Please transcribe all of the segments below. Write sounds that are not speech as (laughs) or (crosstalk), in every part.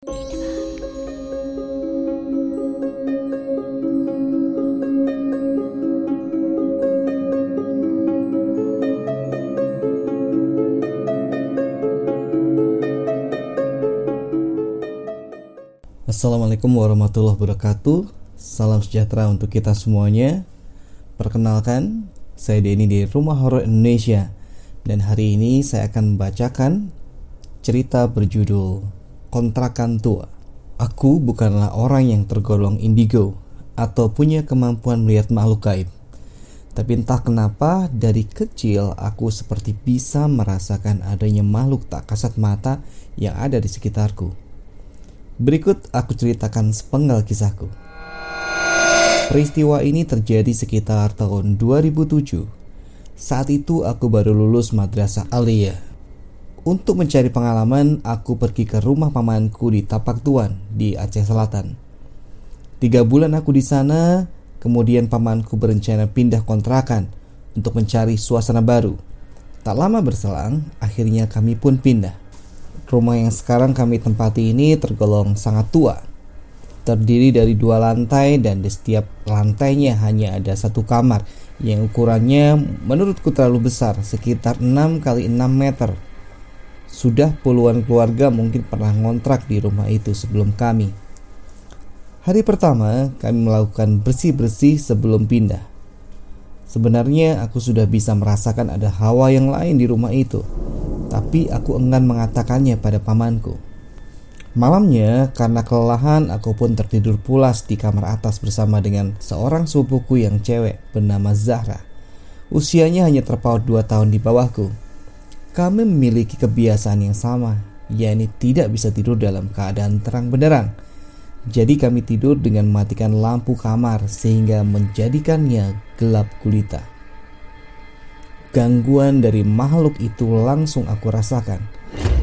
Assalamualaikum warahmatullahi wabarakatuh. Salam sejahtera untuk kita semuanya. Perkenalkan, saya Denny di Rumah Horor Indonesia. Dan hari ini saya akan membacakan cerita berjudul Kontrakan Tua Aku bukanlah orang yang tergolong indigo Atau punya kemampuan melihat makhluk gaib tapi entah kenapa dari kecil aku seperti bisa merasakan adanya makhluk tak kasat mata yang ada di sekitarku. Berikut aku ceritakan sepenggal kisahku. Peristiwa ini terjadi sekitar tahun 2007. Saat itu aku baru lulus madrasah aliyah. Untuk mencari pengalaman, aku pergi ke rumah pamanku di Tapak Tuan di Aceh Selatan. Tiga bulan aku di sana, kemudian pamanku berencana pindah kontrakan untuk mencari suasana baru. Tak lama berselang, akhirnya kami pun pindah. Rumah yang sekarang kami tempati ini tergolong sangat tua. Terdiri dari dua lantai dan di setiap lantainya hanya ada satu kamar yang ukurannya menurutku terlalu besar, sekitar 6 kali 6 meter. Sudah puluhan keluarga mungkin pernah ngontrak di rumah itu sebelum kami. Hari pertama kami melakukan bersih-bersih sebelum pindah. Sebenarnya aku sudah bisa merasakan ada hawa yang lain di rumah itu tapi aku enggan mengatakannya pada pamanku. Malamnya, karena kelelahan, aku pun tertidur pulas di kamar atas bersama dengan seorang sepupuku yang cewek bernama Zahra. Usianya hanya terpaut dua tahun di bawahku. Kami memiliki kebiasaan yang sama, yakni tidak bisa tidur dalam keadaan terang benderang. Jadi kami tidur dengan mematikan lampu kamar sehingga menjadikannya gelap gulita. Gangguan dari makhluk itu langsung aku rasakan.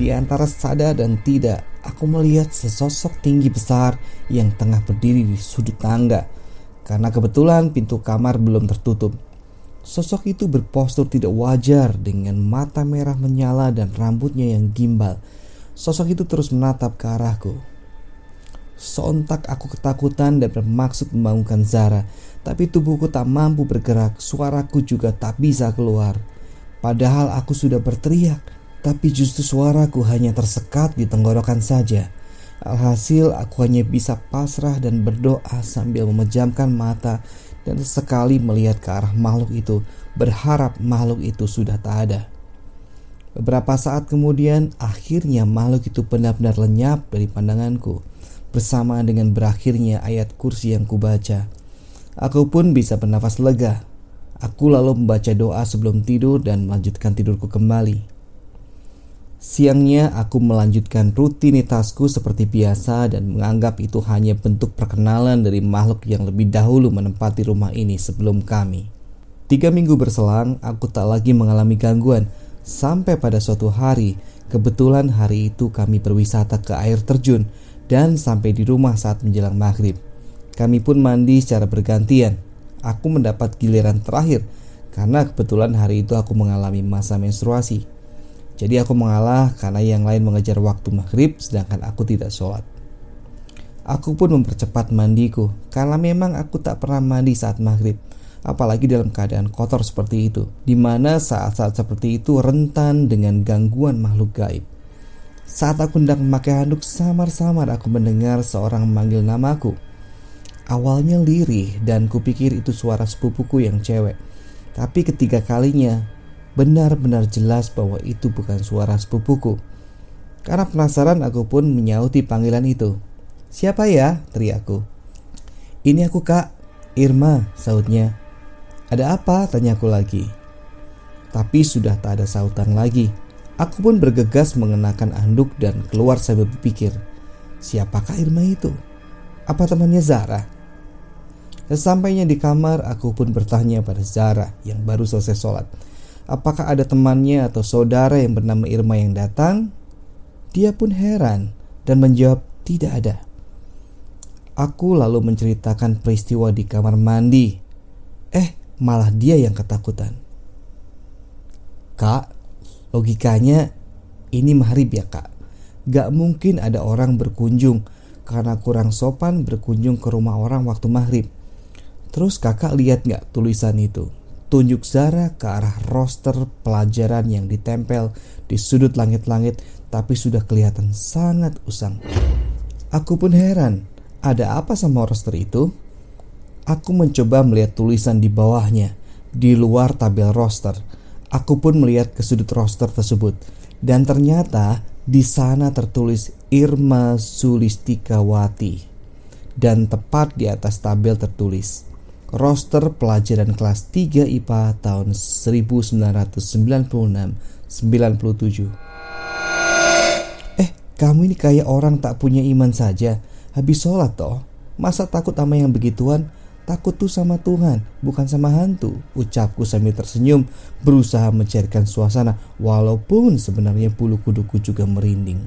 Di antara sadar dan tidak, aku melihat sesosok tinggi besar yang tengah berdiri di sudut tangga. Karena kebetulan pintu kamar belum tertutup. Sosok itu berpostur tidak wajar dengan mata merah menyala dan rambutnya yang gimbal. Sosok itu terus menatap ke arahku. Sontak aku ketakutan dan bermaksud membangunkan Zara tapi tubuhku tak mampu bergerak, suaraku juga tak bisa keluar. Padahal aku sudah berteriak, tapi justru suaraku hanya tersekat di tenggorokan saja. Alhasil aku hanya bisa pasrah dan berdoa sambil memejamkan mata dan sekali melihat ke arah makhluk itu, berharap makhluk itu sudah tak ada. Beberapa saat kemudian, akhirnya makhluk itu benar-benar lenyap dari pandanganku, bersama dengan berakhirnya ayat kursi yang kubaca. Aku pun bisa bernafas lega. Aku lalu membaca doa sebelum tidur dan melanjutkan tidurku kembali. Siangnya aku melanjutkan rutinitasku seperti biasa dan menganggap itu hanya bentuk perkenalan dari makhluk yang lebih dahulu menempati rumah ini sebelum kami. Tiga minggu berselang, aku tak lagi mengalami gangguan. Sampai pada suatu hari, kebetulan hari itu kami berwisata ke air terjun dan sampai di rumah saat menjelang maghrib. Kami pun mandi secara bergantian. Aku mendapat giliran terakhir karena kebetulan hari itu aku mengalami masa menstruasi. Jadi aku mengalah karena yang lain mengejar waktu maghrib sedangkan aku tidak sholat. Aku pun mempercepat mandiku karena memang aku tak pernah mandi saat maghrib apalagi dalam keadaan kotor seperti itu, di mana saat-saat seperti itu rentan dengan gangguan makhluk gaib. Saat aku hendak memakai handuk, samar-samar aku mendengar seorang memanggil namaku. Awalnya lirih dan kupikir itu suara sepupuku yang cewek. Tapi ketiga kalinya benar-benar jelas bahwa itu bukan suara sepupuku. Karena penasaran aku pun menyauti panggilan itu. Siapa ya? teriakku. Ini aku kak, Irma, sautnya. Ada apa? Tanyaku lagi. Tapi sudah tak ada sautan lagi. Aku pun bergegas mengenakan anduk dan keluar sambil berpikir, siapakah Irma itu? Apa temannya Zara? Sesampainya di kamar, aku pun bertanya pada Zara yang baru selesai sholat. Apakah ada temannya atau saudara yang bernama Irma yang datang? Dia pun heran dan menjawab tidak ada. Aku lalu menceritakan peristiwa di kamar mandi. Eh, malah dia yang ketakutan. Kak, logikanya ini maghrib ya kak. Gak mungkin ada orang berkunjung karena kurang sopan berkunjung ke rumah orang waktu maghrib. Terus kakak lihat gak tulisan itu? Tunjuk Zara ke arah roster pelajaran yang ditempel di sudut langit-langit tapi sudah kelihatan sangat usang. Aku pun heran, ada apa sama roster itu? Aku mencoba melihat tulisan di bawahnya, di luar tabel roster. Aku pun melihat ke sudut roster tersebut, dan ternyata di sana tertulis Irma Sulistikawati dan tepat di atas tabel tertulis roster pelajaran kelas 3 IPA tahun 1996-97. Eh, kamu ini kayak orang tak punya iman saja. Habis sholat toh, masa takut sama yang begituan? Takut tuh sama Tuhan, bukan sama hantu. Ucapku sambil tersenyum, berusaha mencairkan suasana, walaupun sebenarnya bulu kuduku juga merinding.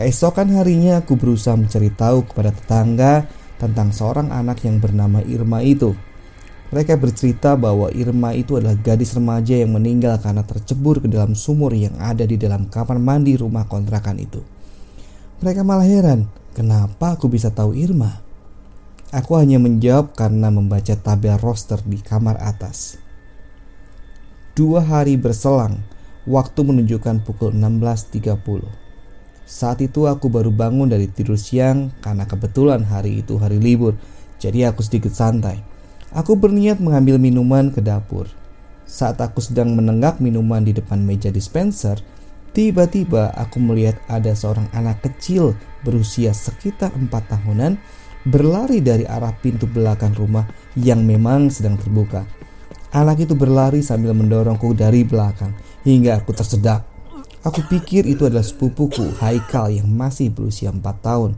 Keesokan harinya aku berusaha mencari tahu kepada tetangga tentang seorang anak yang bernama Irma itu. Mereka bercerita bahwa Irma itu adalah gadis remaja yang meninggal karena tercebur ke dalam sumur yang ada di dalam kamar mandi rumah kontrakan itu. Mereka malah heran, kenapa aku bisa tahu Irma? Aku hanya menjawab karena membaca tabel roster di kamar atas. Dua hari berselang, waktu menunjukkan pukul 16.30. Saat itu aku baru bangun dari tidur siang karena kebetulan hari itu hari libur, jadi aku sedikit santai. Aku berniat mengambil minuman ke dapur. Saat aku sedang menenggak minuman di depan meja dispenser, tiba-tiba aku melihat ada seorang anak kecil berusia sekitar empat tahunan berlari dari arah pintu belakang rumah yang memang sedang terbuka. Anak itu berlari sambil mendorongku dari belakang hingga aku tersedak. Aku pikir itu adalah sepupuku Haikal yang masih berusia 4 tahun.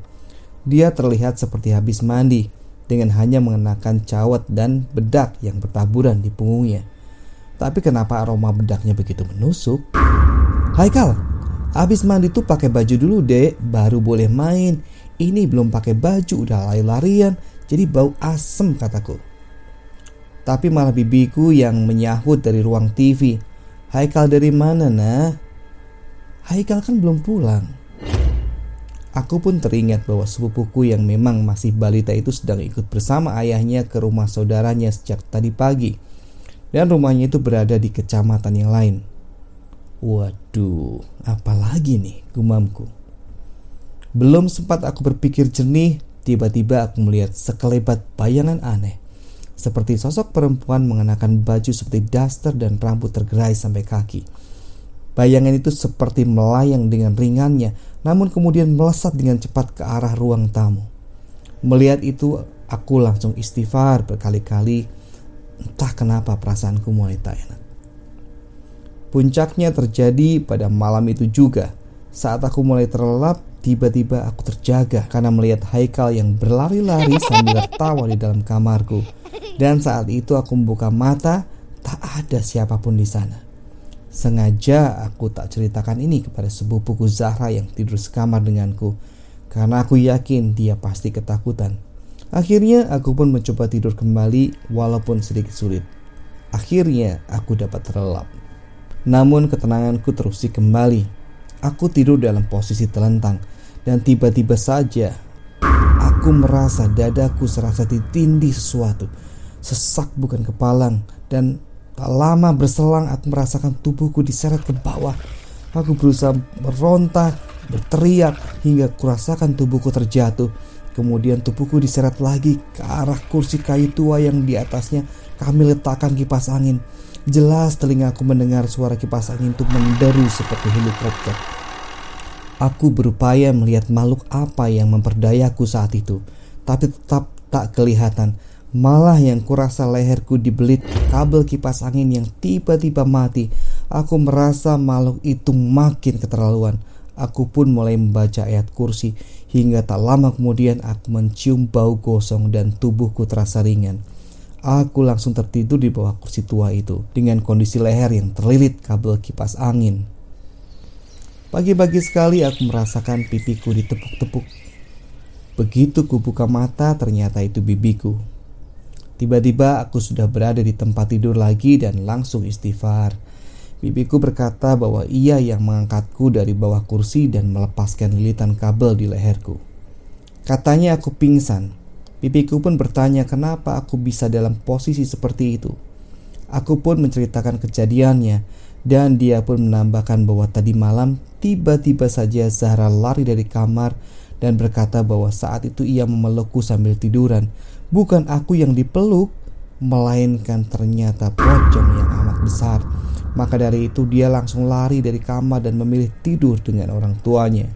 Dia terlihat seperti habis mandi dengan hanya mengenakan cawat dan bedak yang bertaburan di punggungnya. Tapi kenapa aroma bedaknya begitu menusuk? Haikal, habis mandi tuh pakai baju dulu dek, baru boleh main. Ini belum pakai baju udah lari-larian jadi bau asem kataku. Tapi malah bibiku yang menyahut dari ruang TV. Haikal dari mana nah? Haikal kan belum pulang. Aku pun teringat bahwa sepupuku yang memang masih balita itu sedang ikut bersama ayahnya ke rumah saudaranya sejak tadi pagi. Dan rumahnya itu berada di kecamatan yang lain. Waduh, apalagi nih gumamku. Belum sempat aku berpikir jernih, tiba-tiba aku melihat sekelebat bayangan aneh. Seperti sosok perempuan mengenakan baju seperti daster dan rambut tergerai sampai kaki. Bayangan itu seperti melayang dengan ringannya, namun kemudian melesat dengan cepat ke arah ruang tamu. Melihat itu, aku langsung istighfar berkali-kali. Entah kenapa perasaanku mulai tak enak. Puncaknya terjadi pada malam itu juga. Saat aku mulai terlelap, Tiba-tiba aku terjaga karena melihat Haikal yang berlari-lari (laughs) sambil tertawa di dalam kamarku. Dan saat itu aku membuka mata, tak ada siapa pun di sana. Sengaja aku tak ceritakan ini kepada sepupuku Zahra yang tidur sekamar denganku, karena aku yakin dia pasti ketakutan. Akhirnya aku pun mencoba tidur kembali walaupun sedikit sulit. Akhirnya aku dapat terlelap. Namun ketenanganku terus kembali. Aku tidur dalam posisi telentang dan tiba-tiba saja aku merasa dadaku serasa ditindih sesuatu. Sesak bukan kepalang dan tak lama berselang aku merasakan tubuhku diseret ke bawah. Aku berusaha meronta, berteriak hingga kurasakan tubuhku terjatuh. Kemudian tubuhku diseret lagi ke arah kursi kayu tua yang di atasnya kami letakkan kipas angin. Jelas telingaku mendengar suara kipas angin itu menderu seperti helikopter. Aku berupaya melihat makhluk apa yang memperdayaku saat itu, tapi tetap tak kelihatan. Malah yang kurasa leherku dibelit kabel kipas angin yang tiba-tiba mati. Aku merasa makhluk itu makin keterlaluan. Aku pun mulai membaca ayat kursi hingga tak lama kemudian aku mencium bau gosong dan tubuhku terasa ringan. Aku langsung tertidur di bawah kursi tua itu dengan kondisi leher yang terlilit kabel kipas angin. Pagi-pagi sekali aku merasakan pipiku ditepuk-tepuk. Begitu ku buka mata ternyata itu bibiku. Tiba-tiba aku sudah berada di tempat tidur lagi dan langsung istighfar. Bibiku berkata bahwa ia yang mengangkatku dari bawah kursi dan melepaskan lilitan kabel di leherku. Katanya aku pingsan. Bibiku pun bertanya kenapa aku bisa dalam posisi seperti itu. Aku pun menceritakan kejadiannya dan dia pun menambahkan bahwa tadi malam tiba-tiba saja Zahra lari dari kamar dan berkata bahwa saat itu ia memelukku sambil tiduran. Bukan aku yang dipeluk, melainkan ternyata pocong yang amat besar maka dari itu dia langsung lari dari kamar dan memilih tidur dengan orang tuanya.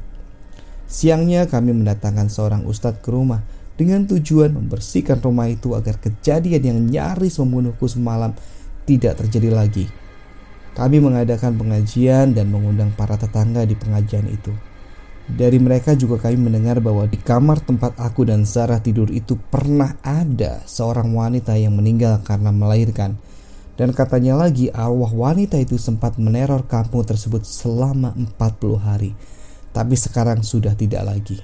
Siangnya kami mendatangkan seorang ustadz ke rumah dengan tujuan membersihkan rumah itu agar kejadian yang nyaris membunuhku semalam tidak terjadi lagi. Kami mengadakan pengajian dan mengundang para tetangga di pengajian itu. Dari mereka juga kami mendengar bahwa di kamar tempat aku dan Sarah tidur itu pernah ada seorang wanita yang meninggal karena melahirkan dan katanya lagi arwah wanita itu sempat meneror kampung tersebut selama 40 hari. Tapi sekarang sudah tidak lagi.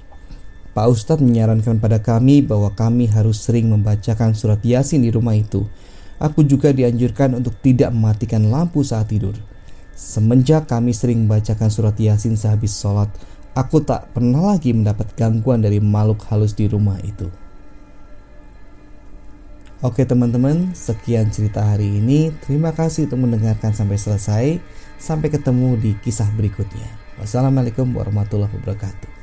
Pak Ustadz menyarankan pada kami bahwa kami harus sering membacakan surat yasin di rumah itu. Aku juga dianjurkan untuk tidak mematikan lampu saat tidur. Semenjak kami sering membacakan surat yasin sehabis sholat, aku tak pernah lagi mendapat gangguan dari makhluk halus di rumah itu. Oke teman-teman, sekian cerita hari ini. Terima kasih untuk mendengarkan sampai selesai. Sampai ketemu di kisah berikutnya. Wassalamualaikum warahmatullahi wabarakatuh.